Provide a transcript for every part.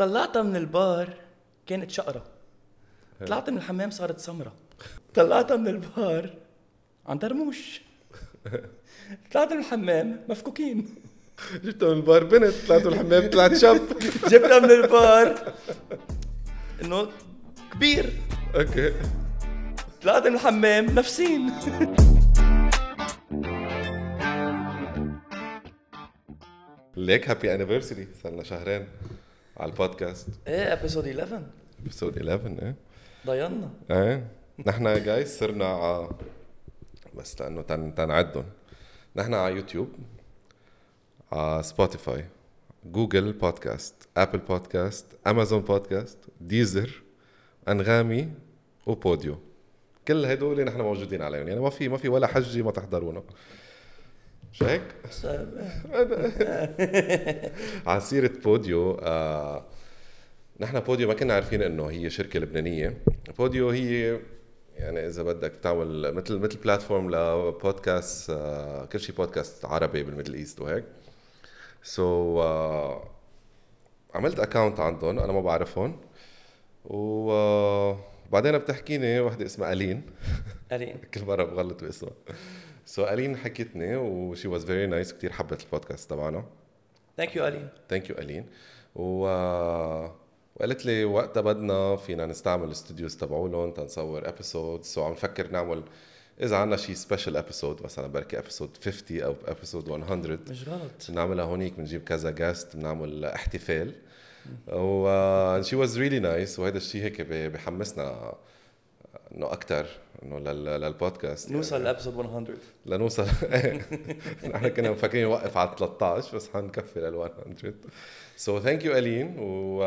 طلعتها من البار كانت شقرة. طلعت من الحمام صارت سمرة. طلعتها من البار عن درموش. طلعت من الحمام مفكوكين. جبتها من البار بنت طلعت من الحمام طلعت شاب. جبتها من البار. إنه كبير. okay. طلعت من الحمام نفسين. ليك happy anniversary صار لنا شهرين. على البودكاست. إيه episode 11 episode 11 إيه. ضينا إيه. نحن guys صرنا ع... بس لأنه تن... تنعدهم. نحن على يوتيوب على Spotify Google Podcast Apple Podcast Amazon Podcast Deezer انغامي و Podeo كل هدول نحن موجودين عليهم. يعني ما في ما في ولا حجه ما تحضرونا. مش هيك؟ على سيرة Podeo آه نحن Podeo ما كنا عارفين إنه هي شركة لبنانية. Podeo هي يعني إذا بدك بتعمل مثل مثل platform لبودكاست آه كل شيء بودكاست عربي بال Middle East وهيك. so so, آه عملت account عندهم أنا ما بعرفهم. وبعدين بتحكيني وحدة اسمها ألين. ألين. كل مرة بغلط باسمها. so ألين حكتني و she was very nice كثير حبت البودكاست تبعنا. thank you ألين thank you ألين و وقالت لي وقتها بدنا فينا نستعمل ال studios تبعولهم تنصور episode so عم نفكر نعمل إذا عندنا شيء special episode مثلا بركي episode 50 أو episode 100 مش غلط. بنعملها هونيك بنجيب كذا guest بنعمل احتفال. و she was really nice وهذا الشيء هيك بحمسنا إنه أكثر إنه للبودكاست نوصل يعني. ل episode 100 لنوصل. نحن كنا مفكرين نوقف على 13 بس حنكفي لل 100 So thank you Aline و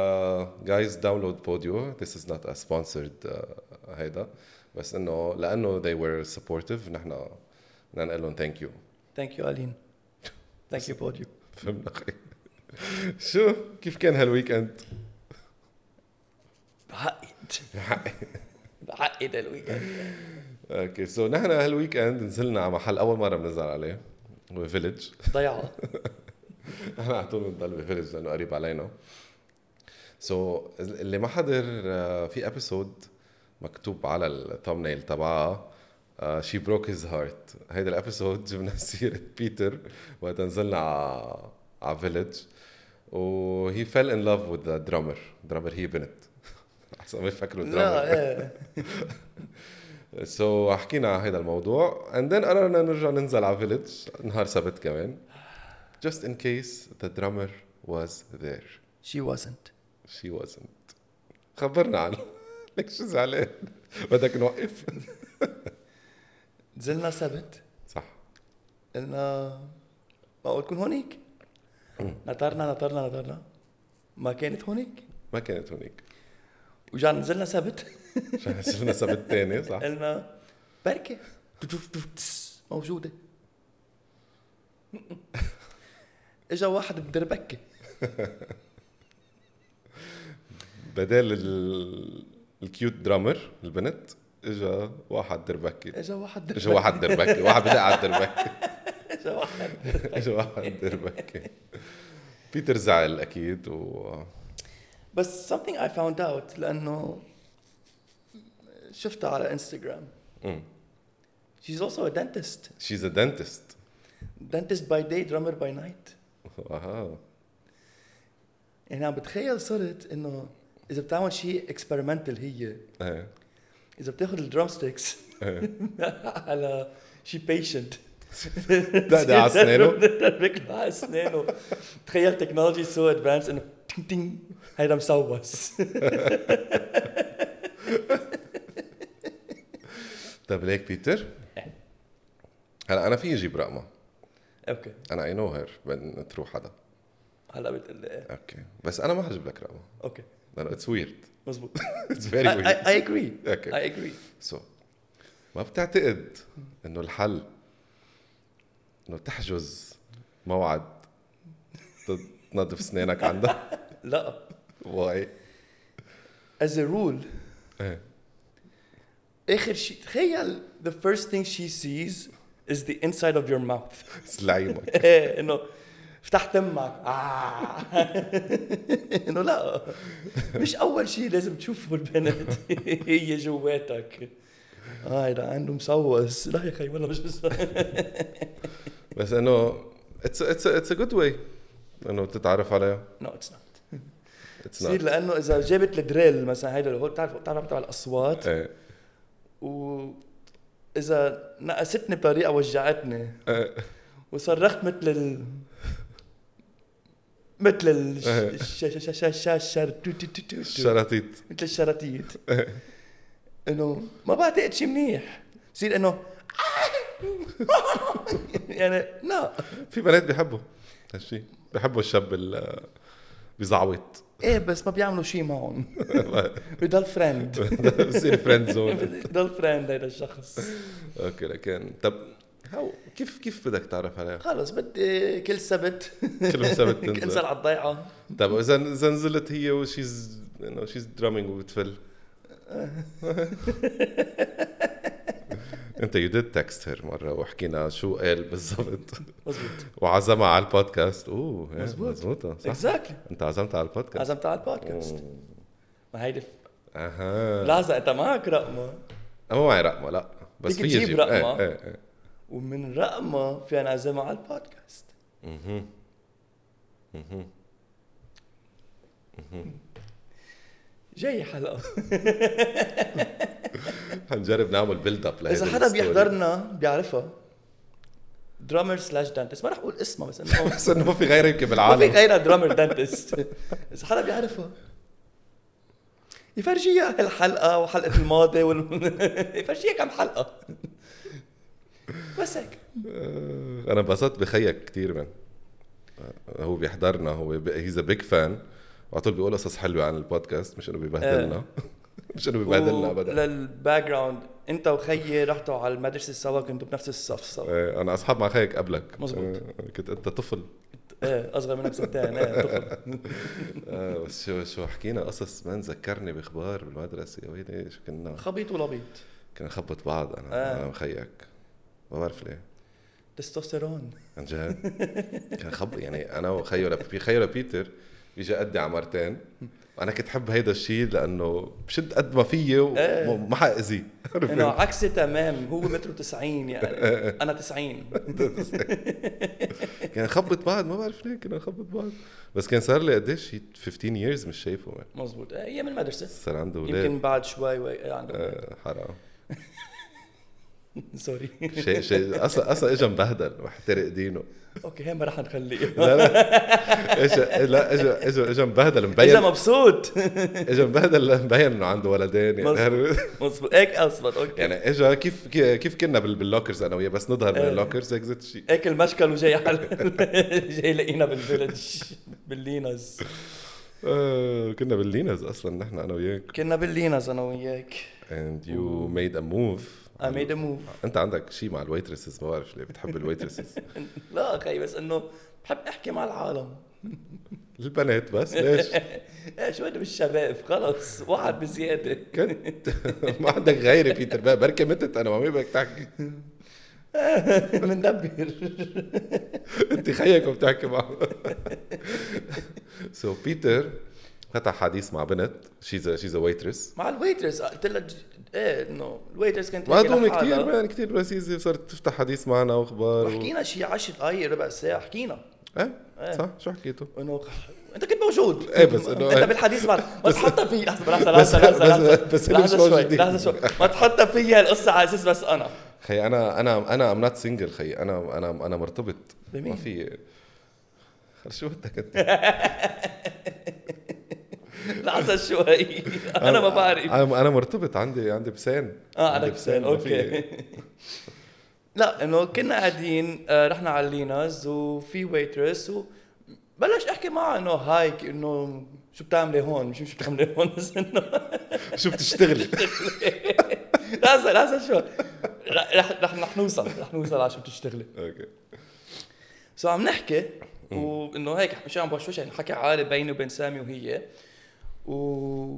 download Podeo. This is not a sponsored uh, هيدا. بس إنه لأنه they were supportive نحن بدنا نقول لهم thank you. thank you ألين thank you Podeo فهمنا شو؟ كيف كان هال weekend؟ بعقد حقي بعقد ال weekend okay so نحن هال weekend نزلنا على محل أول مرة بننزل عليه هو فيلج ضيعه نحن على طول بنضل بفيلج لأنه قريب علينا. so so, اللي ما حضر آه، في episode مكتوب على ال thumbnail تبعها she broke his heart هيدا ال episode جبنا سيرة بيتر وقت نزلنا على على فيلج و he fell in love with drummer drummer هي بنت أحسن ما يفكروا إيه. so so, حكينا على هذا الموضوع and then قررنا نرجع ننزل على فيلج نهار سبت كمان. Just in case the drummer was there. She wasn't. She wasn't. خبرنا عنه. ليك شو زعلان؟ بدك نوقف؟ نزلنا سبت؟ صح. قلنا معقول تكون هونيك. نطرنا نطرنا نطرنا. ما كانت هونيك. ما كانت هونيك. ورجعنا نزلنا سبت صرنا سبت تاني صح؟ قلنا بركة. موجودة. إجا واحد بدربكة بدال ال... ال cute drummer البنت إجا واحد دربكي إجا واحد إجا واحد دربكي واحد بدق على الدربكي إجا واحد إجا واحد دربكي بيتر زعل أكيد و بس something I found out لأنه شفتها على انستغرام. She's also a dentist. she's a dentist. Dentist by day, drummer by night. واو يعني عم بتخيل صرت إنه إذا بتعمل شيء experimental هي إيه إذا بتاخذ ال drum sticks على شي بيشنت دقدق على أسنانه. ركله على أسنانه. تخيل technology so advanced انه tin tin هيدا مسوس طيب ليك بيتر. هلا أنا في أجيب رقمها okay أنا I know her من تروح حدا هلا بتقول لي إيه. okay بس أنا ما حجيب لك رقمها okay لأنه it's weird مزبوط it's I, very weird I agree. Okay I agree. So ما بتعتقد انه الحل انه تحجز موعد تنظف اسنانك عندها لا why a rule إيه اخر شيء تخيل the first thing she sees is the inside of your mouth. سلعيمك إيه، إنه فتحت تمك آه. إنه لا. مش أول شيء لازم تشوفه البنت هي جواتك. آه هيدا عنده مسوس لا يا أخي والله مش بس إنه it's it's it's a good way إنه تتعرف عليها؟ No it's not it's تصير لأنه إذا جابت ال drill مثلا هيدا اللي هو بتعرف بتعرف تبع الأصوات؟ إيه. و إذا نقستني بطريقة وجعتني. إيه. وصرخت مثل ال مثل ال إيه. الش- ش- ش- ش- ش- شر تو- تو- تو- تو- تو. الشراطيط مثل الشراطيط إنه ما بعتقد شيء منيح. بصير إنه يعني لا في بنات بيحبوا هالشيء بيحبوا الشاب اللي بيزعوط إيه بس ما بيعملوا شيء معهم. بضل friend بصير friend zone بضل friend هيدا الشخص. Okay لكن طب how كيف كيف بدك تعرف عليها؟ خلص بدي كل سبت. كل سبت تنزل. انزل على الضيعة. طب اذا إذا نزلت هي و she's انه she's drumming وبتفل. انت you did text her مرة وحكينا شو قال بالضبط. مزبوط وعزمها على البودكاست. Oh إيه، مزبوط. مزبوطه صح. Exactly انت عزمتها على البودكاست. عزمت على البودكاست. ما هيدي أها. لحظة أنت معك رقمة؟ ما معي رقمة لا. بس في تجيب رقمها؟ إيه إيه إيه. ومن رقمة فينا نعزمها على البودكاست. مهم. مهم. جاي حلقة. حنجرب نعمل build up إذا حدا بيحضرنا بيعرفها. drummer slash dentist ما رح أقول اسمها بس إنه بس إنه ما في غيره يمكن ما في بالعالم غيرها drummer dentist إذا حدا بيعرفها يفرجيها هالحلقة وحلقة الماضي وال... يفرجيها كم حلقة. بس هيك. أنا انبسطت بخيك كثير من هو بيحضرنا هو he's a big fan وعلى طول بيقول قصص حلوة عن البودكاست مش إنه بيبهدلنا. مش إنه بيبهدلنا ابدا. لل background أنت وخيي رحتوا على المدرسة سوا كنتوا بنفس الصف سوا. آه، أنا أصحاب مع خيك قبلك. مزبوط. آه، كنت أنت طفل. إيه أصغر منك سنتين إيه طفل. آه، بس شو شو حكينا؟ قصص ما ذكرني بإخبار بالمدرسة. يا ويلي شو كنا؟ خبيط ولبيط. كنا نخبط بعض أنا آه. أنا وخيك. ما بعرف ليه. تستوستيرون. عن جد؟ كان خب يعني أنا وخيو في خيو لبيتر بيجي قدي على مرتين. وأنا كنت حب هيدا الشيء لأنه بشد قد ما فيي إيه. وما حاذيه إنه عكسي تمام هو متر 90 يعني. أنا 90 كان نخبط بعض ما بعرف ليه كنا نخبط بعض. بس كان صار لي قديش؟ شي 15 years مش شايفه. مزبوط إيه، أيام المدرسة. صار عنده أولاد يمكن بعد شوي. إيه، عنده حرام. Sorry شيء شيء أصلا أصلا اجى مبهدل محترق دينه. Okay هي ما رح نخليه. لا لا. اجى لا اجى اجى اجى مبهدل اجى مبين مبسوط. اجى مبهدل مبين إنه عنده ولدين يعني. مزبوط هيك اصبت okay. يعني اجى كيف كيف كنا بال- بال lockers أنا وياه بس نظهر من إيه. ال lockers هيك زت شيء هيك المشكل وجاي حل... جاي لقينا بال village بالليناز. آه كنا بالليناز أصلا نحن أنا وياك. كنا بالليناز أنا وياك. And you made a move. I made a move. انت عندك شيء مع ال waitresses ما بعرف ليه بتحب الويترسز لا أخي بس إنه بحب أحكي مع العالم. البنات بس ليش؟ إيه شوي بالشباب خلص واحد بزيادة. كنت. ما عندك غيري بيتر بقى بركي متت أنا ما مين بدك تحكي. بندبر. أنت خيك وبتحكي معه. So بيتر فتح حديث مع بنت. She's she's waitress مع ال waitress قلت لها إيه إنه ال waitress كانت ما تحكي دومي لحالها. كثير كثير لذيذه صارت تفتح حديث معنا وأخبار و... وحكينا شي 10 دقائق ربع ساعة حكينا إيه إيه. صح شو حكيته؟ إنه أنت كنت موجود إيه بس إنه أنت إيه. بالحديث بعد ما تحطها في لحظة لحظة لحظة لحظة بس- لحظة شوي. لحظة شوي ما تحطها في هالقصة على أساس بس أنا خي أنا أنا أنا I'm not single خي أنا أنا أنا مرتبط بمين؟ ما في شو بدك أنت لحظه شوي. أنا ما بعرف. أنا أنا مرتبط عندي عندي بسان. آه عندي عندك بسان أوكي. لا إنه كنا قاعدين آه، رحنا على الليناز وفي waitress وبلش أحكي معها إنه hi إنه شو بتعملي هون؟ مش شو بتعملي هون؟ بس إنه شو بتشتغلي؟ لحظه لحظه شو رح رح رح رح نوصل رح نوصل على شو بتشتغلي. Okay. So عم نحكي وانه هيك مش عم بوشوش يعني حكي عالي بيني وبين سامي وهي. و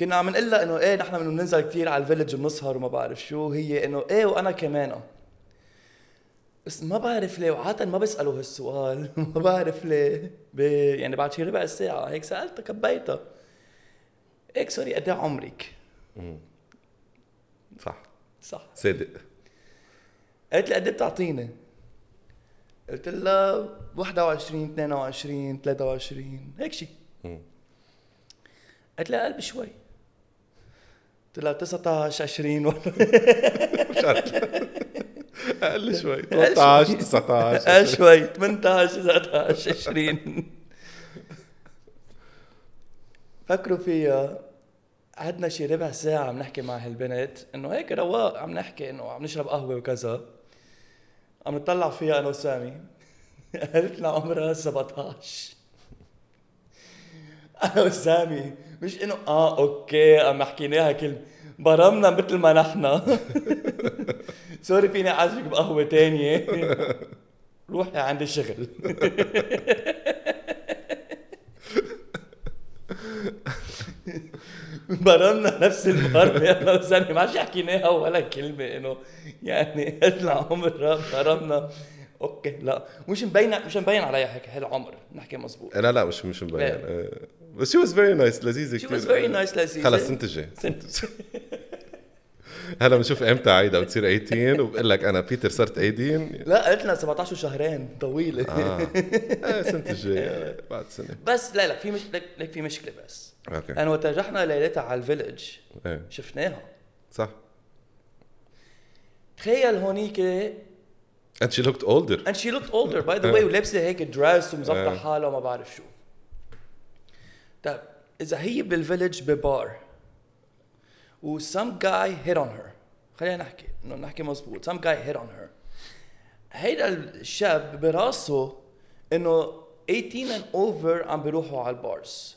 كنا عم نقول لها إنه إيه نحن بدنا ننزل كثير على الفيلج بنسهر وما بعرف شو هي إنه إيه وأنا كمان. بس ما بعرف ليه وعادة ما بيسألوا هالسؤال. ما بعرف ليه. يعني بعد شي ربع ساعة هيك سألتها كبيتها. هيك سوري قد عمرك؟ صح. صح. صادق. قالت لي قد إيه بتعطيني؟ قلت لها 21 22 23 هيك شيء. قالت لي أقل بشوي قلت لها 19 20 ولا أقل شوي. أقل 13 شوي. 19 أقل شوي. 18 19 20 فكروا فيها قعدنا شي ربع ساعة عم نحكي مع هالبنت. إنه هيك رواق عم نحكي إنه عم نشرب قهوة وكذا. عم نطلع فيها أنا وسامي. قالت لنا عمرها 17 أنا وسامي مش إنه آه okay عم حكيناها كلمة برمنا مثل ما نحن. sorry فيني اعزمك بقهوة تانية. روحي عندي شغل. برمنا نفس المرة أنا وسامي ما حكيناها ولا كلمة إنه يعني اطلع عمر برمنا. okay لا. مش مبين مش مبين عليها هيك هالعمر نحكي مزبوط. لا لا مش مش مبين. آه. بس she was very nice لذيذة كثير was very nice لذيذة. خلص السنة الجاي سنت هلا بنشوف إمتى عيدها بتصير 18 وبقول لك أنا بيتر صرت 18 لا قلت لنا 17 شهرين طويلة. آه. السنة الجايه بعد سنة. بس لا لا في مش لك, لك في مشكلة بس. okay. أنا وقت رحنا ليلتها على ال Village إيه. شفناها. صح. تخيل هونيك and she looked older. And she looked older. By the way ولابسة هيك dress ومظبطة. حالها وما بعرف شو. طيب إذا هي بال Village ببار و some guy hit on her. خلينا نحكي إنه نحكي مزبوط some guy hit on her. هيدا الشاب براسه إنه 18 and over عم بيروحوا على ال bars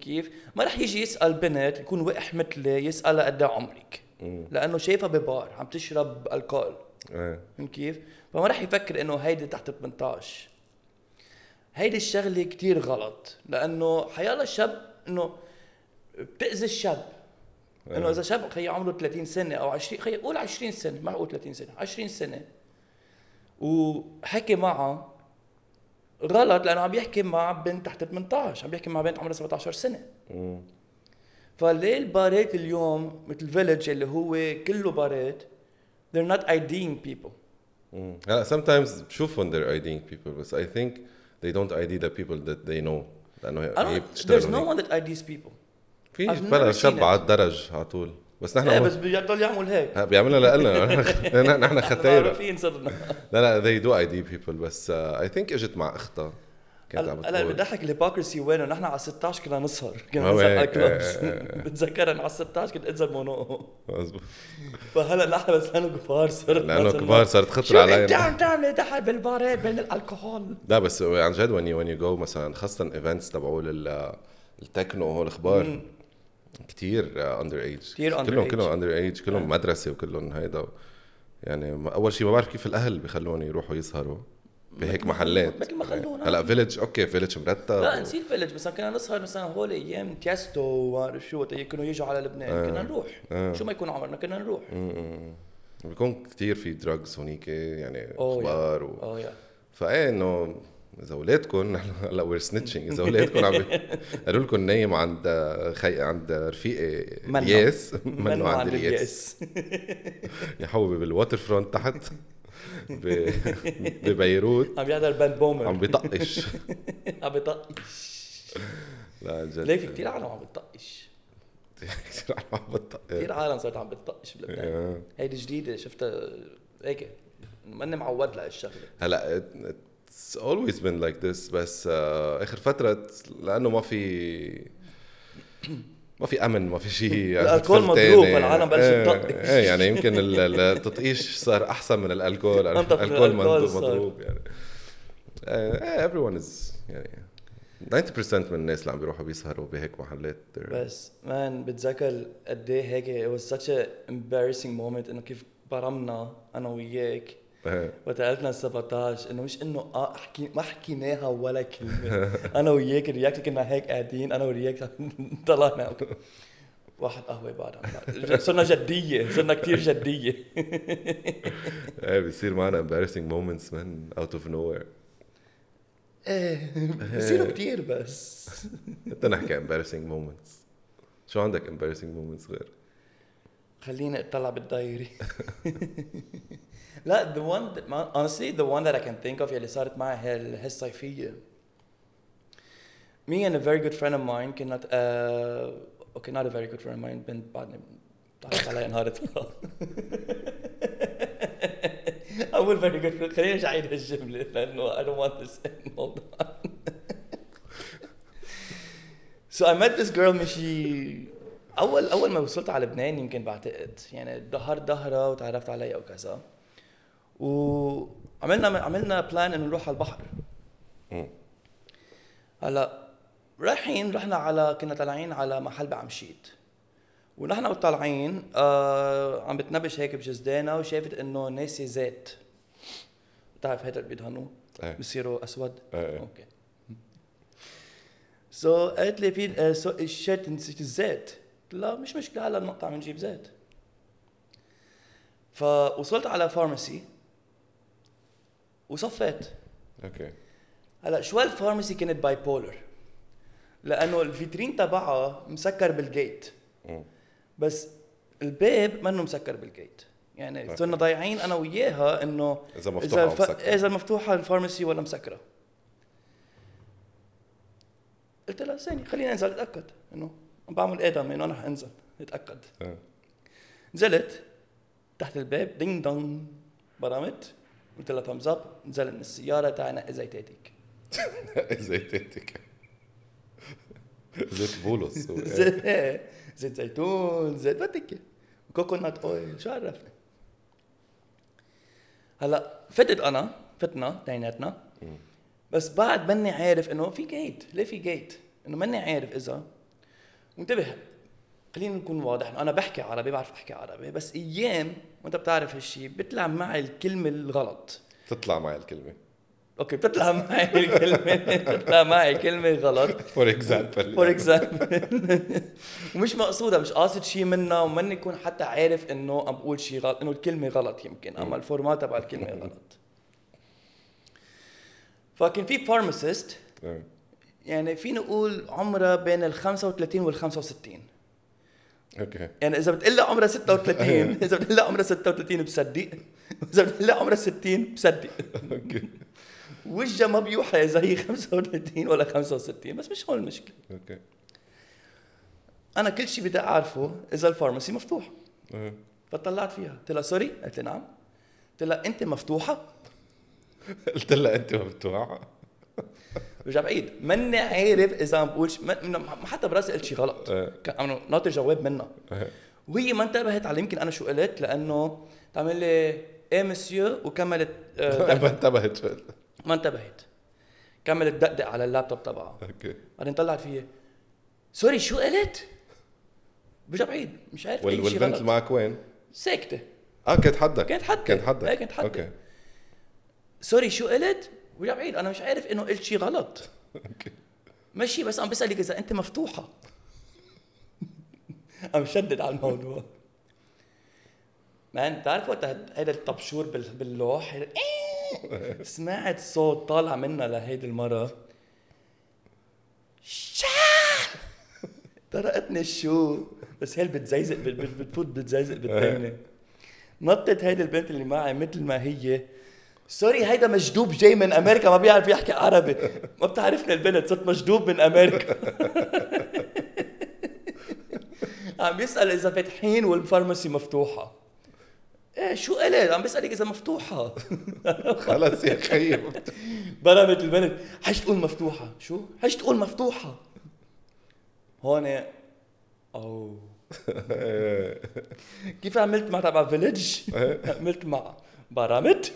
كيف؟ ما رح يجي يسأل بنت يكون وقح مثلي يسألها قد إيه عمرك. لأنه شايفها ببار عم تشرب الكول فهمت كيف؟ فما رح يفكر إنه هيدي تحت 18 هيدي الشغلة كتير غلط لأنه حيالله شاب إنه بتأذي الشاب إنه آه. إذا شاب خي عمره 30 سنة أو 20 خي قول 20 سنة ما أقول 30 سنة 20 سنة وحكي معها غلط لأنه عم يحكي مع بنت تحت 18 عم يحكي مع بنت عمرها 17 سنة. فليه البارات اليوم مثل فيلج اللي هو كله بارات they're not IDing people. هلا sometimes بشوفهم they're IDing people بس I think they don't ID the people that they know لأنه I there's no one that IDs people في بلا شاب. على الدرج على طول بس نحن إيه بس بيضل يعمل هيك ها، بيعملها لنا نحن ختايره معروفين صرنا لا لا they do ID people بس I think اجت مع اختها كانت عم هلا بضحك ال hypocrisy وينه؟ نحن على 16 كنا نسهر. كنا نسهر على إيه، إيه، إيه. بتذكر أنا على 16 كنت انزل مونو مزبوط فهلا نحن بس لأنه كبار صرنا لأنه كبار صارت شو خطر علينا عم تعمل تحت بالبارات بين الكحول لا بس عن جد you when you go مثلا خاصة events تبعول ال- التكنو وهول الأخبار. كثير underage كتير under كلهم. كلهم underage كلهم آه. مدرسة وكلهم هيدا. يعني أول شيء ما بعرف كيف الأهل بخلون يروحوا يسهروا. بهيك محلات مثل ما خلونا. هلا Village okay Village مرتب لا نسيت Village مثلا كنا نسهر مثلا هول أيام Tiësto وما بعرف شو وقت كانوا يجوا على لبنان آه. كنا نروح آه. شو ما يكون عمرنا كنا نروح. بيكون كثير في drugs هونيك يعني. أخبار و... آه يا فإيه إنه إذا اولادكم هلا we're snitching إذا اولادكم عم قالوا لكم نايم عند خي عند رفيقي. الياس منه عند الياس يا حبيبي بال Waterfront تحت. ببيروت. عم بيحضر باند بومر عم بيطقش. عم بيطقش. لا عن جد. ليه؟ في كثير عالم عم بتطقش. كثير عم بيطقش كثير عالم صارت عم بتطقش بلبنان. آه. هيدي جديدة شفتها هيك. ماني معود لهالشغله هلا it's always been like this بس آه، آخر فترة لأنه ما في ما في أمن ما في شيء. الألكول مضروب، فالعالم بلشت تطقش. إيه يعني يمكن ال- ال- التطقيش صار أحسن من الألكول. الألكول مضروب- يعني. إيه everyone is يعني 90% من الناس اللي عم بيروحوا بيسهروا بهيك محلات. بس مان بتذكر قد إيه هيك it was such a embarrassing moment إنه كيف برمنا أنا وياك. وقت قلتنا 17 إنه مش إنه آه أحكي ما حكيناها ولا كلمة. أنا وياك رياك كنا هيك قاعدين أنا ورياك طلعنا. واحد قهوة بعد عم- صرنا جدية صرنا كثير جدية. إيه بيصير معنا embarrassing moments من out of nowhere. إيه بصيروا كثير بس. انت نحكي embarrassing moments. شو عندك embarrassing moments غير؟ خليني أطلع بالدايري لا the one that, honestly the one that I can think of يلي صارت معي هي ال- هي الصيفية me and a very good friend of mine كنا uh, okay not a very good friend of mine بنت بعدني تعرفت عليها نهار الطلاق أول very good friend خليني أعيد هالجملة لأنه I don't want this in hold on So I met this girl من شي اول اول ما وصلت على لبنان يمكن بعتقد يعني ظهر ظهرها وتعرفت عليها وكذا وعملنا عملنا plan إنه نروح على البحر. هلأ رايحين رحنا على كنا طالعين على محل بعمشيت ونحن طالعين آه عم بتنبش هيك بجزدانة وشافت إنه ناسي زيت. بتعرف هيدا اللي بيدهنوه؟ إيه. بصيروا أسود؟ إيه okay. so قالت لي في so oh shit نسيت الزيت قلت لها مش مشكلة هلأ بنقطع بنجيب زيت. فوصلت على pharmacy وصفيت. okay. هلأ شوي ال pharmacy كانت bipolar لأنه ال vitrine تبعها مسكر بالجيت. بس الباب منه مسكر بالجيت يعني. صرنا ضايعين أنا وياها إنه إذا مفتوحة إذا الف... إذا مفتوحة ال pharmacy ولا مسكرة. قلت لها ثاني خليني أنزل أتأكد إنه عم بعمل آدم إنه أنا رح انزل أتأكد. إيه. نزلت تحت الباب ding dong برمت. قلت لها thumbs up نزل من السيارة تعال نقي زيتاتك زيتاتك زيت بولس. إيه. زيت زيت زيتون زيت بدك coconut oil شو عرفني هلا فتت أنا فتنا اثنيناتنا مم. بس بعد ماني عارف إنه في جيت ليه في جيت إنه ماني عارف إذا وانتبه خلينا نكون واضح أنا بحكي عربي بعرف أحكي عربي بس أيام وأنت بتعرف هالشيء بيطلع معي الكلمة الغلط. تطلع معي الكلمة. okay بتطلع معي الكلمة بتطلع معي كلمة غلط. for example for example ومش مقصودة مش قاصد شيء منها وماني يكون حتى عارف إنه عم بقول شيء غلط إنه الكلمة غلط يمكن أما ال format تبع الكلمة غلط. فكان في pharmacist يعني فينا نقول عمرها بين ال 35 وال 65 okay يعني إذا بتقول لها عمرها 36 إذا بتقول لها عمرها 36 بصدق. واذا بتقول لها عمرها 60 بصدق. okay وجهها ما بيوحى إذا هي 35 ولا 65 بس مش هون المشكلة. okay أنا كل شيء بدي أعرفه إذا ال pharmacy مفتوح. فطلعت فيها. قلت لها sorry؟ قالت لي نعم. قلت لها أنت مفتوحة؟ قلت لها أنت مفتوحة؟ رجع بعيد ماني عارف إذا عم بقول حتى براسي قلت شيء غلط إيه. كان عم ناطر جواب منها إيه. وهي ما انتبهت على يمكن أنا شو قلت لأنه تعمل لي إيه مسيو وكملت آه، ما. انتبهت. ما انتبهت كملت دقدق على اللابتوب تبعها okay بعدين طلعت فيي sorry شو قلت؟ برجع بعيد مش عارف وال- والبنت اللي معك وين؟ ساكتة آه كانت حدك كانت حدك. كانت حدك إيه، كانت حدك. okay sorry شو قلت؟ برجع بعيد أنا مش عارف إنه قلت شيء غلط. ماشي بس عم بسألك إذا أنت مفتوحة. عم شدد على الموضوع. man بتعرف وقت هيدا الطبشور بال- باللوح؟ سمعت صوت طالع منها لهيدي المرة. شا طرقتني الشو بس هي بتزيزق بت- بت- بتفوت بتزيزق بالتاني نطت هيدي البنت اللي معي مثل ما هي. سوري هيدا مجدوب جاي من أمريكا ما بيعرف يحكي عربي. ما بتعرفني البنت صرت مجدوب من أمريكا. عم بيسأل إذا فاتحين والفارماسي مفتوحة. إيه شو قلت؟ عم بيسألك إذا مفتوحة. خلص يا خيي برمت البنت. حش تقول مفتوحة. شو؟ حش تقول مفتوحة. هون اوه كيف عملت مع تبع فيلج؟ عملت مع برمت.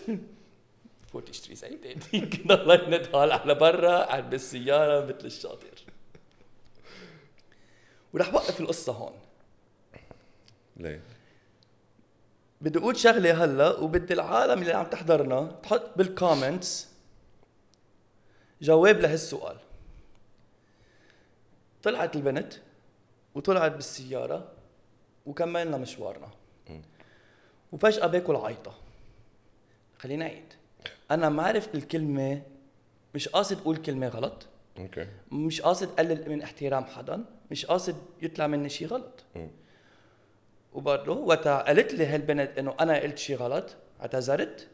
فوت اشتري زيتات كنا الله ندهال على برا قاعد بالسيارة مثل الشاطر. ورح وقف القصة هون. ليه؟ بدي أقول شغلة هلأ وبدي العالم اللي عم تحضرنا تحط بالكومنتس جواب لهالسؤال. طلعت البنت وطلعت بالسيارة وكملنا مشوارنا. وفجأة باكل عيطة. خلينا نعيد أنا ما عرفت الكلمة مش قاصد أقول كلمة غلط. أوكي. مش قاصد قلل من احترام حدا. مش قاصد يطلع مني شيء غلط. وبرضه وقتها قالت لي هالبنت إنه أنا قلت شيء غلط اعتذرت.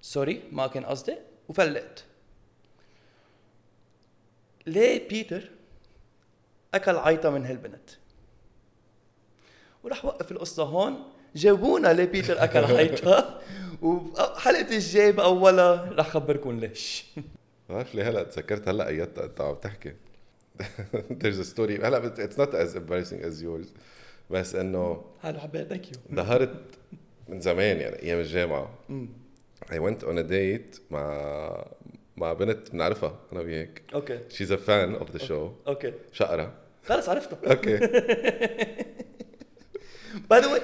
sorry ما كان قصدي وفلقت. ليه بيتر أكل عيطة من هالبنت؟ ورح وقف القصة هون. جاوبونا ليه بيتر أكل عيطه وحلقة الجاي بأولها رح خبركم ليش. بعرف لي هلا تذكرت هلا اياتها انت عم تحكي؟ There's a story. هلا it's not as embarrassing as yours. بس إنه حلو حبيت thank you ظهرت من زمان يعني أيام الجامعة. I went on a date مع مع بنت بنعرفها أنا وياك okay she's a fan of the show. okay شقرة. خلص عرفته. okay by the way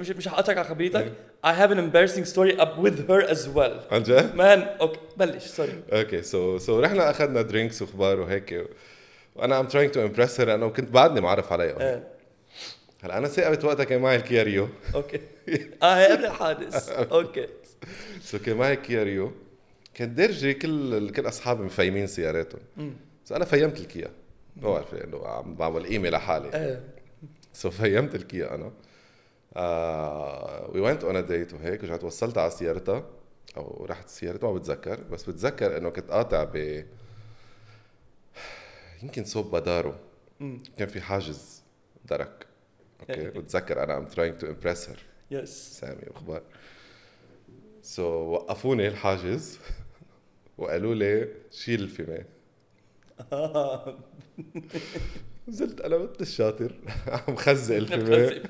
مش مش حقطعك على خبريتك I have an embarrassing story up with her as well. عن جد؟ man okay بلش sorry okay so so رحنا أخذنا drinks وخبار وهيك. وأنا I'm trying to impress her أنا كنت بعدني معرف عليها. إيه هلا أنا صاقبت وقتها كان معي ال Kia Rio okay آه قبل الحادث okay so كان معي Kia Rio كان دارجة كل كل أصحابي مفيمين سياراتهم. so أنا فيمت الكيا. ما بعرف إنه عم بعمل قيمة لحالي. إيه سو فيمت الكيا أنا. we went on a date وهيك رجعت وصلت على سيارتها أو رحت سيارتها ما بتذكر بس بتذكر إنه كنت قاطع ب يمكن صوب بدارو. كان في حاجز درك. okay؟ بتذكر أنا I'm trying to impress her yes سامي واخبار so so, وقفوني الحاجز وقالوا لي شيل ال fumé. نزلت أنا مثل الشاطر. عم خزق ال fumé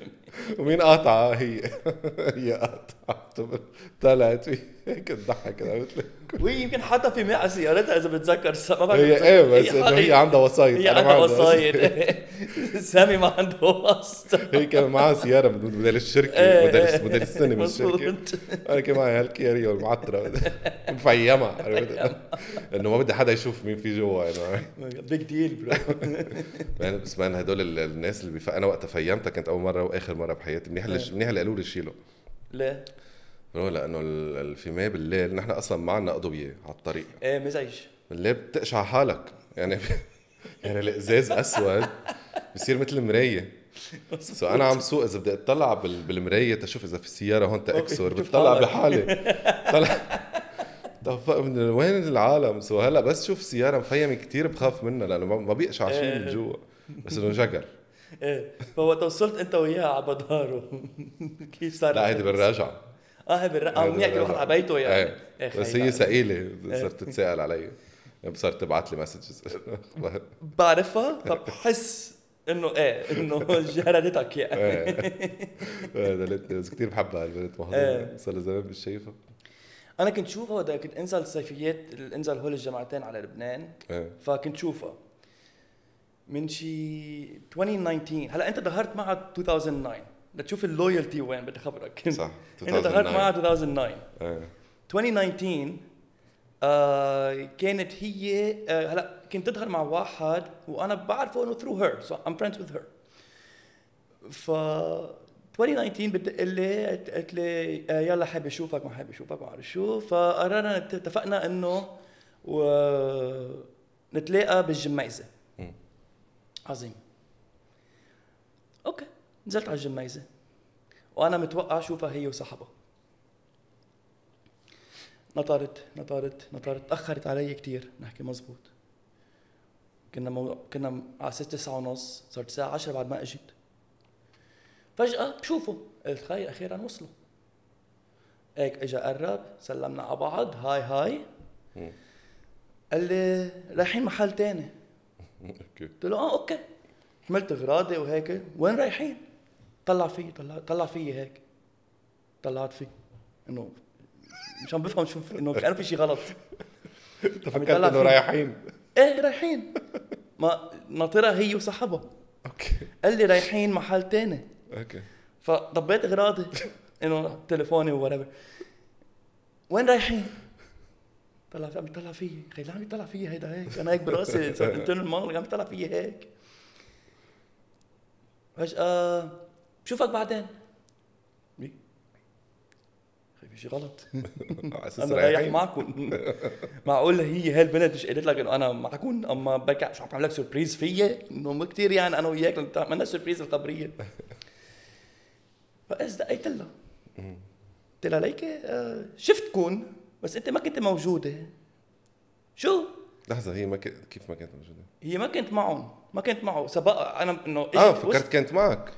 ومين قاطعة؟ هي. هي قاطعة. طلعت هيك تضحك أنا مثل وهي يمكن حاطة fumé على سيارتها إذا بتذكر. ما بعرف هي. إيه بس حاطة- هي عندها وسايط. هي عندها وسايط سامي ما عنده وسط. هي كان معها سيارة موديل الشركة إيه، موديل إيه. موديل السنة من الشركة. أنا كان معي هال Kia Rio المعترة مفيمة إنه ما بدي حدا يشوف مين في جوا big deal bro بس man هدول ال- الناس اللي. أنا وقتها فيمتها كانت أول مرة وآخر مرة بحياتي. منيح اللي منيح اللي قالوا لي شيله ليه؟ لأنه ال- ال fumé بالليل نحن أصلا ما عندنا اضويه على الطريق. إيه مزعج بالليل بتقشع حالك. يعني يعني الإزاز أسود. بصير مثل المراية. so أنا عم سوق إذا بدي أطلع بال- بالمراية تشوف إذا في سيارة هون تاكسر بتطلع. بحالي. طلع. طب من وين العالم؟ so هلا بس شوف سيارة مفيمة كتير بخاف منها لأنه ما- بيقشع شيء من جوا. بس إنه جقر. إيه. فوقت وصلت أنت وياها على بدارو كيف صار لا هيدي بالرجعه آه هي بالرقم آه منيح كل واحد على بيته يعني. إيه. إيه، بس هي. ثقيله صرت تتساءل علي. صارت تبعت لي مسجز بعرفها؟ فبحس إنه إيه إنه جهردتك يعني. دلتني بس كثير بحبها البنت إيه. محضره صار لها زمان مش شايفها. أنا كنت شوفها وقت كنت انزل الصيفيات انزل هول الجامعتين على لبنان. إيه. فكنت شوفها. من شي 2019 هلا أنت ظهرت معها 2009 لتشوف ال loyalty وين بدي خبرك صح انت ظهرت 2009. معها 2009 إيه 2019 آه. كانت هي آه هلا كنت تظهر مع واحد وأنا بعرفه إنه through her so I'm friends with her ف 2019 بتدق لي قالت لي آه يلا حابب أشوفك ما حابب أشوفك ما بعرف شو. فقررنا اتفقنا إنه و... نتلاقى بالجميزة. عظيم. أوكي. نزلت على الجميزة. وأنا متوقع أشوفها هي وصاحبها. نطرت نطرت نطرت. تاخرت علي كتير. نحكي مزبوط. كنا مو... كنا على ست تسعة ونص. صارت الساعة 10 بعد ما إجت. فجأة بشوفه. قلت خي أخيرا وصلوا. هيك اجى قرب. سلمنا على بعض. hi hi. مم. قال لي رايحين محل تاني. okay. قلت له آه okay. حملت اغراضي وهيك. وين رايحين؟ طلع فيي طلع طلع فيي هيك. طلعت فيه. إنه مش عم بفهم شو إنه كان في شيء غلط انت فكرت إنه. رايحين. إيه رايحين. ما ناطرها هي وصاحبها. okay. قال لي رايحين محل تاني. okay. فضبيت إغراضي. إنه تليفوني و whatever وين رايحين؟ طلع في عم يطلع فيي. خي عم يطلع فيي هيدا هيك. أنا هيك براسي. internal monologue عم يطلع فيي هيك. فجأة بشوفك بعدين. إيه؟ خي في شيء غلط. على أساس أنا رايح معكم. معقول هي هالبنت مش قالت لك إنه أنا معكم أم بركي شو عم تعمل لك surprise فيي إنه مو كثير يعني أنا وياك عملنا surprise الخبريه فإذا دقيت لها قلت لها. ليكي آه، شفتكم بس أنت ما كنت موجودة. شو؟ لحظة هي ما ك... كيف ما كانت موجودة؟ هي ما كنت معهم ما كنت معه سبق أنا إنه آه إجت فكرت كانت معك.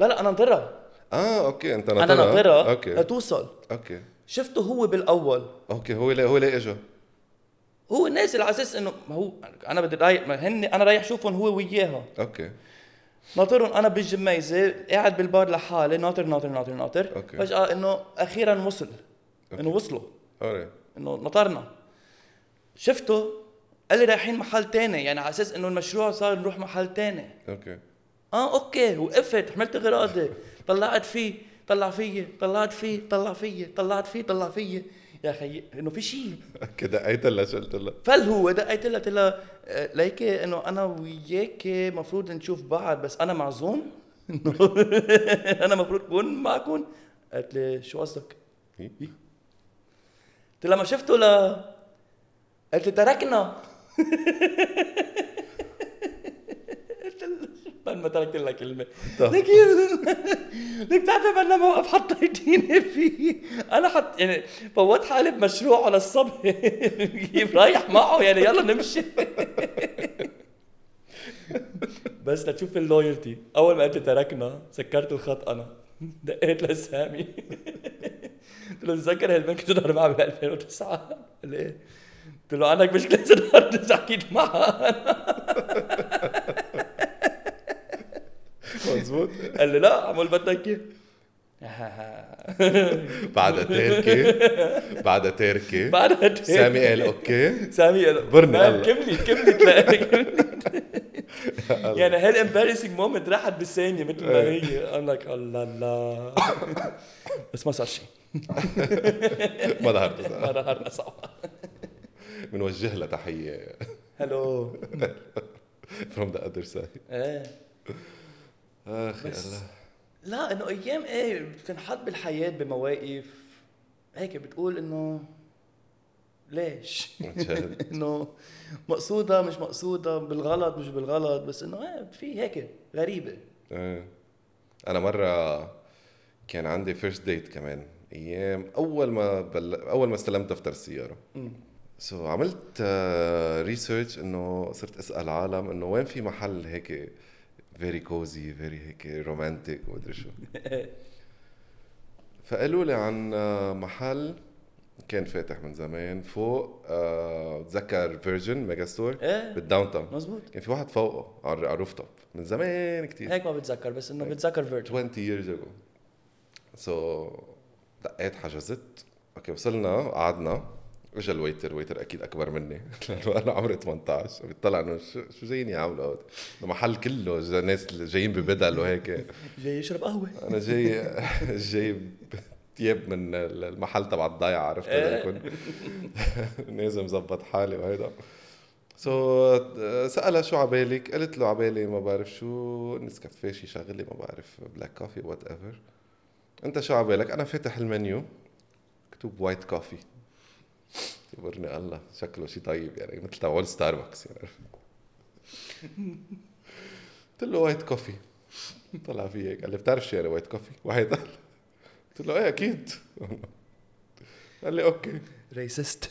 لا لا أنا ناطرها. آه أوكي أنت ناطرها. أنا ناطرها أوكي. لتوصل. أوكي. شفته هو بالأول. أوكي هو ليه هو ليه اجى هو نازل على أساس إنه ما هو أنا بدي رايح ما هن أنا رايح أشوفهم هو وياها. أوكي. ناطرهم أنا بالجميزه قاعد بالبار لحالي ناطر ناطر ناطر ناطر. أوكي. فجأة إنه أخيرا وصل. إنه وصلوا. إنه نطرنا شفته قال لي رايحين محل تاني يعني على أساس إنه المشروع صار نروح محل تاني. أوكي. آه أوكي وقفت حملت اغراضي طلعت فيه طلع فيي طلعت فيه طلع فيي طلعت فيه طلع فيي. يا أخي إنه في شيء دقيت لها شو قلت لها. فل هو دقيت لها قلت لها آه، ليكي إنه أنا وياك مفروض نشوف بعض بس أنا معزوم. أنا مفروض كون معكم قالت لي شو قصدك؟ قلت لها ما شفته ل قالت لي تركنا. قلت لها بعد ما تركت لها كلمة. طب. لك لك بتعرف أنا موقف حطيتيني فيه؟ أنا حط يعني فوت حالي بمشروع على الصبح. كيف رايح معه يعني يلا نمشي. بس لتشوف ال loyalty أول ما قلت تركنا سكرت الخط أنا. دقيت لسامي. قلت له تذكر هالبنك كنت تظهر معها ب 2009 قال لي إيه قلت له عندك مشكلة ترجع حكيت معها مزبوط قال لي لا عمول بدك إياها بعدها تركي. بعدها تركي. بعدها سامي قال أوكي. سامي قال برني هلا. كملي كملي يعني هال embarrassing moment راحت بالثانية مثل ما هي؟ I'm like الله الله بس ما صار شيء. ما ظهرت ما ظهرنا سوا بنوجه لها تحية. hello from the other side. إيه. اخ الله. لا إنه أيام إيه بتنحط بالحياة بمواقف هيك بتقول إنه ليش؟ إنه مقصودة مش مقصودة بالغلط مش بالغلط بس إنه إيه في هيك غريبة. إيه. أنا مرة كان عندي first date كمان أيام أول ما بل... أول ما استلمت دفتر السيارة. so, عملت research إنه صرت أسأل عالم إنه وين في محل هيك very cozy very هيك romantic ومدري شو. فقالوا لي عن آه، محل كان فاتح من زمان فوق بتذكر فيرجن ميجا ستور إيه. بال downtown مزبوط كان في واحد فوقه على على ال rooftop من زمان كتير. هيك ما بتذكر بس إنه بتذكر فيرجن 20 years ago. so, دقيت حجزت. أوكي وصلنا قعدنا. اجى ال waiter waiter أكيد أكبر مني. لأنه أنا عمري 18 بيطلع إنه شو شو جايين يعملوا المحل كله ناس جايين ببدل وهيك. جاي يشرب قهوة. أنا جاي جاي ثياب من المحل تبع الضيعة عرفت. كنت نازل مظبط حالي وهيدا. so, سألها شو عبالك؟ قلت له عبالي ما بعرف شو نسكافيه شي شغله ما بعرف black coffee whatever أنت شو عبالك؟ أنا فاتح المنيو مكتوب white coffee يقبرني الله. شكله شي طيب يعني مثل تبع ستاربكس يعني. قلت له white coffee. طلع في هيك. قال لي بتعرف شو يعني white coffee؟ واحد قال قلت له إيه أكيد. قال لي أوكي. ريسست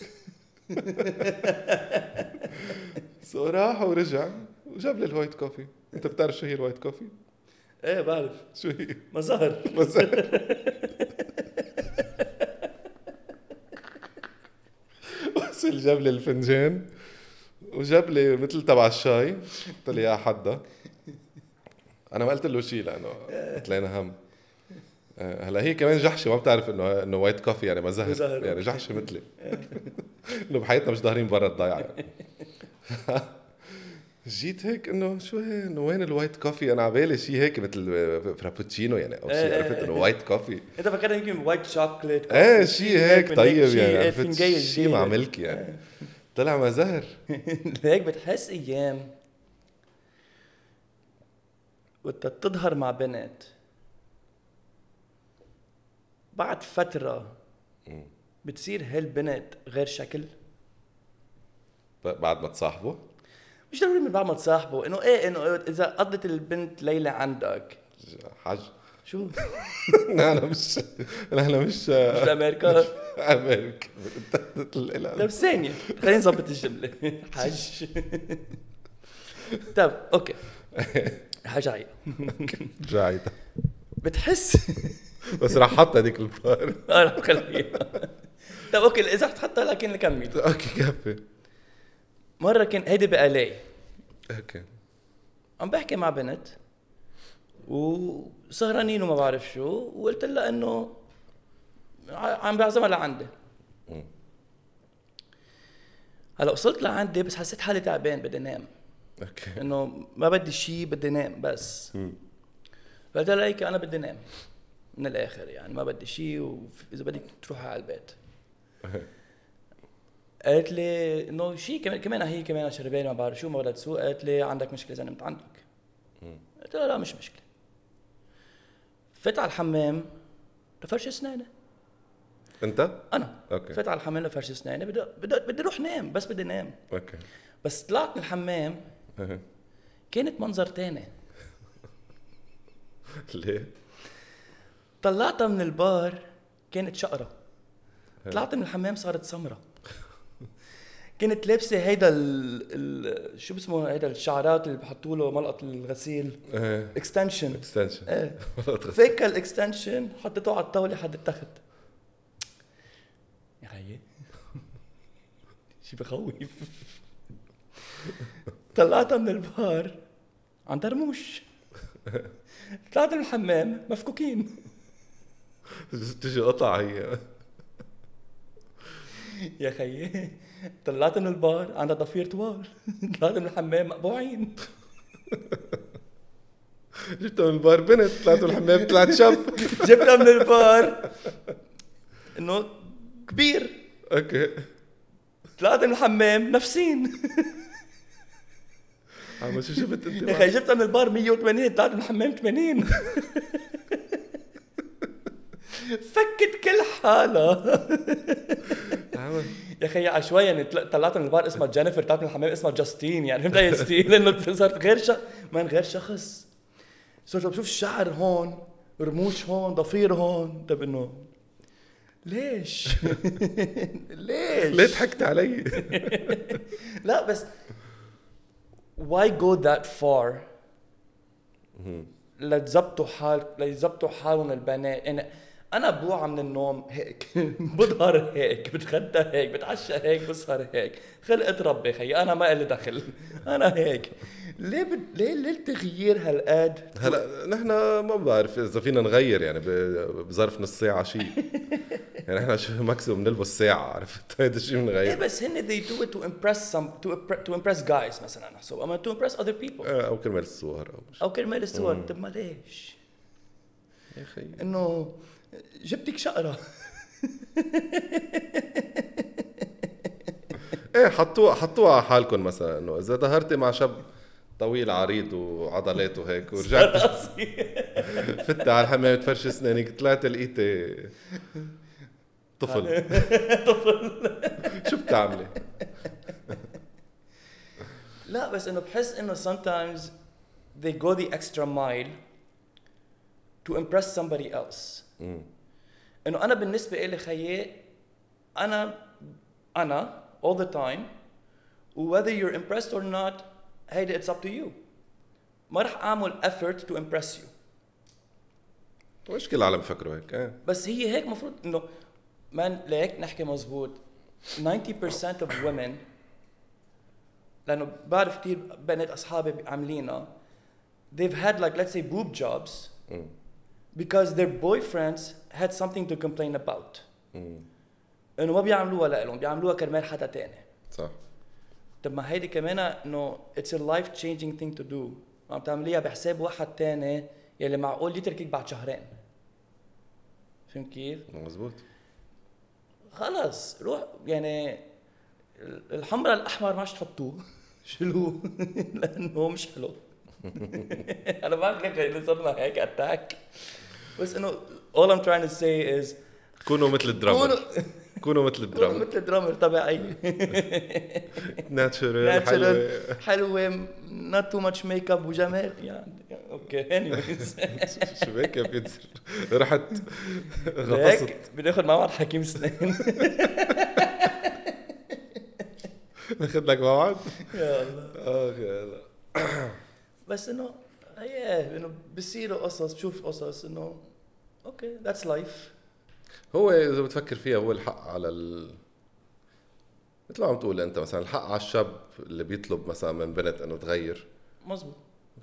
so راح ورجع وجاب لي ال white coffee. أنت بتعرف شو هي ال white coffee؟ إيه بعرف. شو هي؟ ما زهر وصل جاب لي الفنجان وجاب لي مثل تبع الشاي. قلت لي يا حدا أنا ما قلت له شيء لأنه طلعنا هم. آه، هلا هي كمان جحشة ما بتعرف إنه إنه white coffee يعني ما زهر. ما زهر. يعني جحشة مثلي. إنه بحياتنا مش ظاهرين برا الضيعه جيت هيك إنه شو هي؟ إنه وين ال white coffee؟ أنا عبالي شيء هيك مثل frappuccino يعني أو شيء إيه، عرفت؟ إيه. إنه white coffee. إنت فكرت يمكن white chocolate إيه شيء هيك طيب يعني عرفت؟ شيء مع milk يعني. طلع ما زهر. هيك بتحس أيام وقت تظهر مع بنت بعد فترة بتصير هالبنت غير شكل؟ بعد ما تصاحبه؟ مش ضروري من بعد ما تصاحبه انه إيه انه إذا قضت البنت ليلة عندك. حج شو؟ أنا مش أنا مش مش بامريكا أمريكا؟ طيب ثانية خلينا نظبط الجملة. حج طيب أوكي. حاجة عيب جاي. بتحس؟ بس راح حط هذيك البار آه رح خليها طيب أوكي إذا حتحطها لكن نكمل أوكي كفي. مرة كان هيدي بقالي أوكي. عم بحكي مع بنت وسهرانين وما بعرف شو وقلت لها إنه عم بعزمها لعندي. هلأ وصلت لعندي بس حسيت حالي تعبان بدي انام أوكي. إنه ما بدي شيء بدي انام بس. قلت لها هيك أنا بدي انام من الآخر يعني ما بدي شيء واذا بدك تروحي على البيت. قالت لي إنه شيء كمان كمان هي كمان شربانة ما بعرف شو ما بدها تسوق قالت لي عندك مشكلة إذا نمت عندك قلت لها لا مش مشكلة. فت على الحمام لفرش أسناني. أنت؟ أنا. أوكي. فت على الحمام لفرش أسناني. بدي بدي أروح نام بس بدي نام. أوكي. بس طلعت من الحمام كانت منظر تاني. ليه؟ طلعتها من البار كانت شقرة. طلعت من الحمام صارت سمرة. كانت لابسة هيدا ال... ال... شو بسمه هيدا الشعرات اللي بحطوا له ملقط الغسيل. إيه. extension extension إيه. فيك ال extension حطيته على الطاولة حد التخت يا خيي. شي بخوف. طلعتها من البار. عن درموش طلعت من الحمام مفكوكين. تجي قطع هي. يا خيي. طلعت من البار عندها ضفير طوال. طلعت من الحمام مقبوعين. جبتها من البار بنت طلعت من الحمام طلعت شاب. جبتها من البار. إنه كبير. okay. طلعت من الحمام نفسين. عم شو شفت أنت يا أخي جبتها من البار 180 طلعت من الحمام 80 فكت كل حالها. يا أخي عشوائيا طل- طلعت من البار اسمها جينيفر طلعت من الحمام اسمها جاستين يعني فهمت I still إنه صارت غير شخص من غير شخص. صرت بشوف الشعر هون رموش هون ضفير هون. طب إنه ليش؟ ليش؟ ليه ضحكت علي؟ لا بس why go that far? لتظبطوا حال ليظبطوا حالهم البنات. يعني أنا بوعى من النوم هيك. بظهر هيك بتغدى هيك بتعشى هيك بسهر هيك. خلقت ربي خي أنا ما لي دخل. أنا هيك. ليه بد... ليه ليه التغيير هالقد؟ هلا نحن ما بعرف إذا فينا نغير يعني بظرف نص ساعة شيء يعني نحن شو ماكسيموم بنلبس ساعة عرفت؟ هيدا الشيء إيه بنغير بس هن they do it to impress some to, to impress guys مثلا نحسب أما to impress other people. آه، أو كرمال الصور أو أو كرمال الصور. طب ما ليش؟ يا أخي إنه جبتك شقرة إيه حطوها حطوها على حالكم مثلا إنه إذا ظهرتي مع شاب طويل عريض وعضلاته هيك ورجعت فت على الحمام تفرش اسنانك طلعت لقيتي طفل طفل شو بتعملي؟ لا بس إنه بحس إنه sometimes they go the extra mile to impress somebody else. انه أنا بالنسبة لي خيي أنا أنا all the time whether you're impressed or not هيدا it's up to you. ما رح أعمل effort to impress you. مش كل العالم بفكروا هيك؟ إيه. بس هي هيك مفروض إنه مان لهيك نحكي مزبوط. 90% of women لأنه بعرف كثير بنات أصحابي عاملينها they've had like let's say boob jobs. مم. Because their boyfriends had something to complain about. انه ما بيعملوها لهم بيعملوها كرمال حدا تاني. صح. طب ما هيدي كمان انه it's a life changing thing to do. عم تعمليها بحساب واحد تاني يلي معقول يتركك بعد شهرين. فهمت كيف؟ مزبوط خلص روح يعني الحمراء الأحمر ما تحطوه. شيلوه لأنه مش حلو. أنا ما بعرف ليه صرنا هيك attack بس إنه all I'm trying to say is كونوا مثل ال drummer. كونوا كونوا مثل كونوا الدرامر مثل درامر طبيعي. natural حلوة. natural حلوة not too much makeup وجمال. يعني okay anyways. شو هيك يا بيتر؟ رحت غطست. هيك بناخذ موعد حكيم سنين آخذ لك موعد يا الله. اخ يا الله. بس إنه إيه إنه بصيروا قصص بشوف قصص إنه okay that's life هو إذا بتفكر فيها هو الحق على ال مثل ما عم تقول أنت مثلا الحق على الشاب اللي بيطلب مثلا من بنت إنه تغير. مزبوط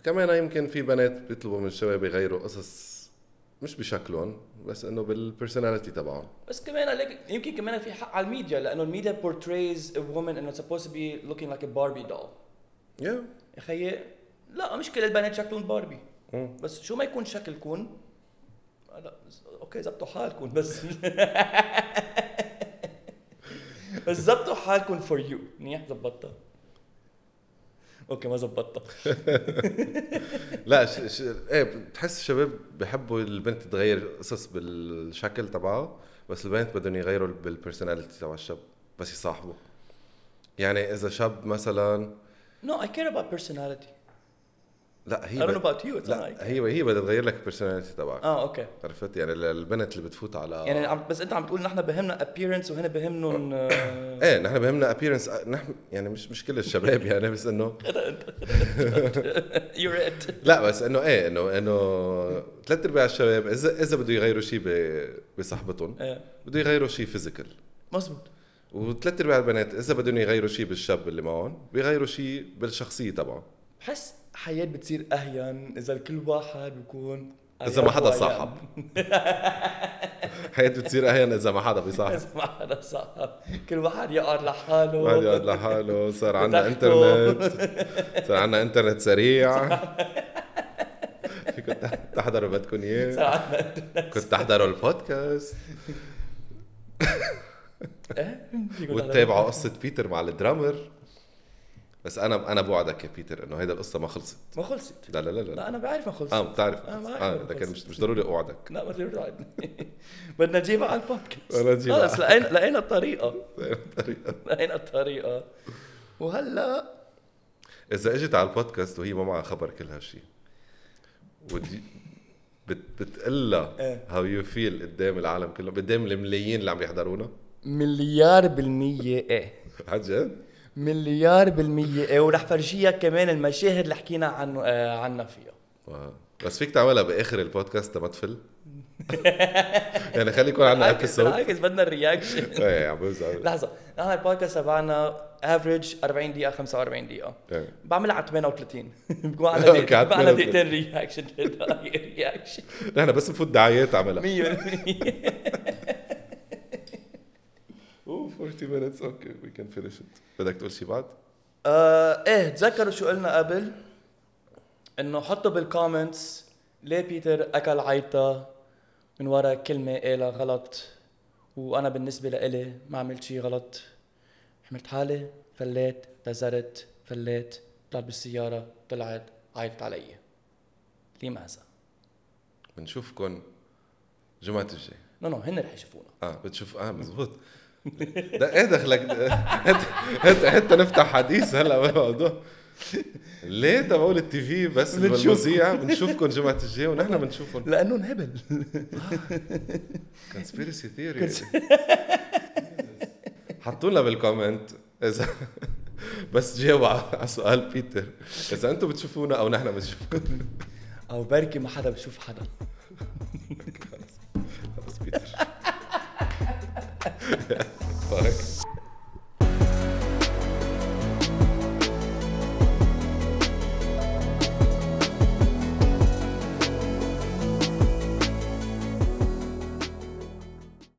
كمان يمكن في بنات بيطلبوا من الشباب يغيروا قصص مش بشكلهم بس إنه بال personality تبعهم. بس كمان عليك يمكن كمان في حق على الميديا لأنه ال media portrays a woman إنه supposed to be looking like a Barbie doll. يا يا خيي لا مش كل البنات شكلهم باربي. بس شو ما يكون شكلكم لا okay زبطوا حالكم بس بس زبطوا حالكم for you منيح؟ زبطتها. okay ما زبطتها. لا ش... ش... إيه بتحس الشباب بحبوا البنت تغير قصص بالشكل تبعها بس البنات بدهم يغيروا بال personality تبع الشاب بس يصاحبوا. يعني إذا شاب مثلا No, I care about personality. لا I هي don't know about you. It's لا like. هي هي بدها تغير لك ال personality تبعك. آه okay. عرفت؟ يعني البنت اللي بتفوت على يعني عم بس أنت عم تقول نحن بهمنا وهنا بهمنهم آه، إيه نحن بهمنا appearance نحن يعني مش مش كل الشباب يعني بس انه you're it. لا بس إنه إيه انه إنه ثلاث أرباع الشباب اذا إذا بده يغيروا شيء ب- بصحبتهم إيه. بده يغيروا شيء فيزيكال مزبوط وثلاث أرباع البنات إذا بدهم يغيروا شيء بالشاب اللي معهم بيغيروا شيء بالشخصية تبعه بحس حياة بتصير أهين إذا كل واحد بيكون إذا ما حدا صاحب. حياة بتصير أهين إذا ما حدا بيصاحب. إذا ما حدا صاحب. كل واحد يقعد لحاله. واحد يقعد لحاله. صار عندنا. إنترنت. صار عندنا إنترنت سريع. فيكم تح- تحضروا بدكم اياه صار عندنا كنت تحضروا البودكاست. فيكم وتتابعوا قصة بيتر مع ال drummer. بس أنا أنا بوعدك يا بيتر إنه هيدا القصة ما خلصت. ما خلصت. لا لا لا لا. لا أنا بعرف ما خلصت. آه بتعرف أنا بعرف آه خلص. مش مش ضروري أوعدك. لا ما تقدر توعدني بدنا نجيبها على البودكاست. بدنا نجيبها. خلص لقينا لقينا الطريقة. طريقة. لقينا الطريقة. وهلا إذا إجت على البودكاست وهي ما معها خبر كل هالشيء ودي بت بتقلها. how you feel قدام العالم كله. قدام الملايين اللي عم يحضرونا. مليار بالمية. إيه. عن جد؟ مليار بالمية. إيه ورح فرجيها كمان المشاهد اللي حكينا عن آه عنها فيها. wow. بس فيك تعملها بآخر البودكاست لما تفل يعني خلي يكون عندنا episode بالعكس بدنا ال reaction إيه عم لحظة. نحن البودكاست تبعنا average 40 دقيقة 45 دقيقة. إيه. بعملها على 38 بكون عنا okay، دقيقتين بكون عنا 38. دقيقتين reaction reaction نحن بس نفوت دعايات عملها. 100% أوه 40 minutes. okay we can finish بدك تقول شيء بعد؟ آه إيه تذكروا شو قلنا قبل؟ إنه حطوا بال comments ليه بيتر أكل عيطة من ورا كلمة قالها غلط؟ وأنا بالنسبة لإلي ما عملت شي غلط. حملت حالي فليت اعتذرت فليت طلعت بالسيارة طلعت عيطت علي. لماذا؟ بنشوفكم جمعة الجاي. no no هن رح يشوفونا. آه بتشوف آه مزبوط. ده إيه دخلك؟ حتى حتى نفتح حديث هلا بالموضوع ليه؟ تبعول ال TV بس. بالمذيع. بنشوفكم جمعة الجاي ونحن بنشوفهم. لأنه انهبل. conspiracy theory حطوا لنا بال comment اذا بس جاوبوا على سؤال بيتر. إذا أنتم بتشوفونا أو نحن بنشوفكم. أو بركي ما حدا بشوف حدا. خلص بيتر. fuck.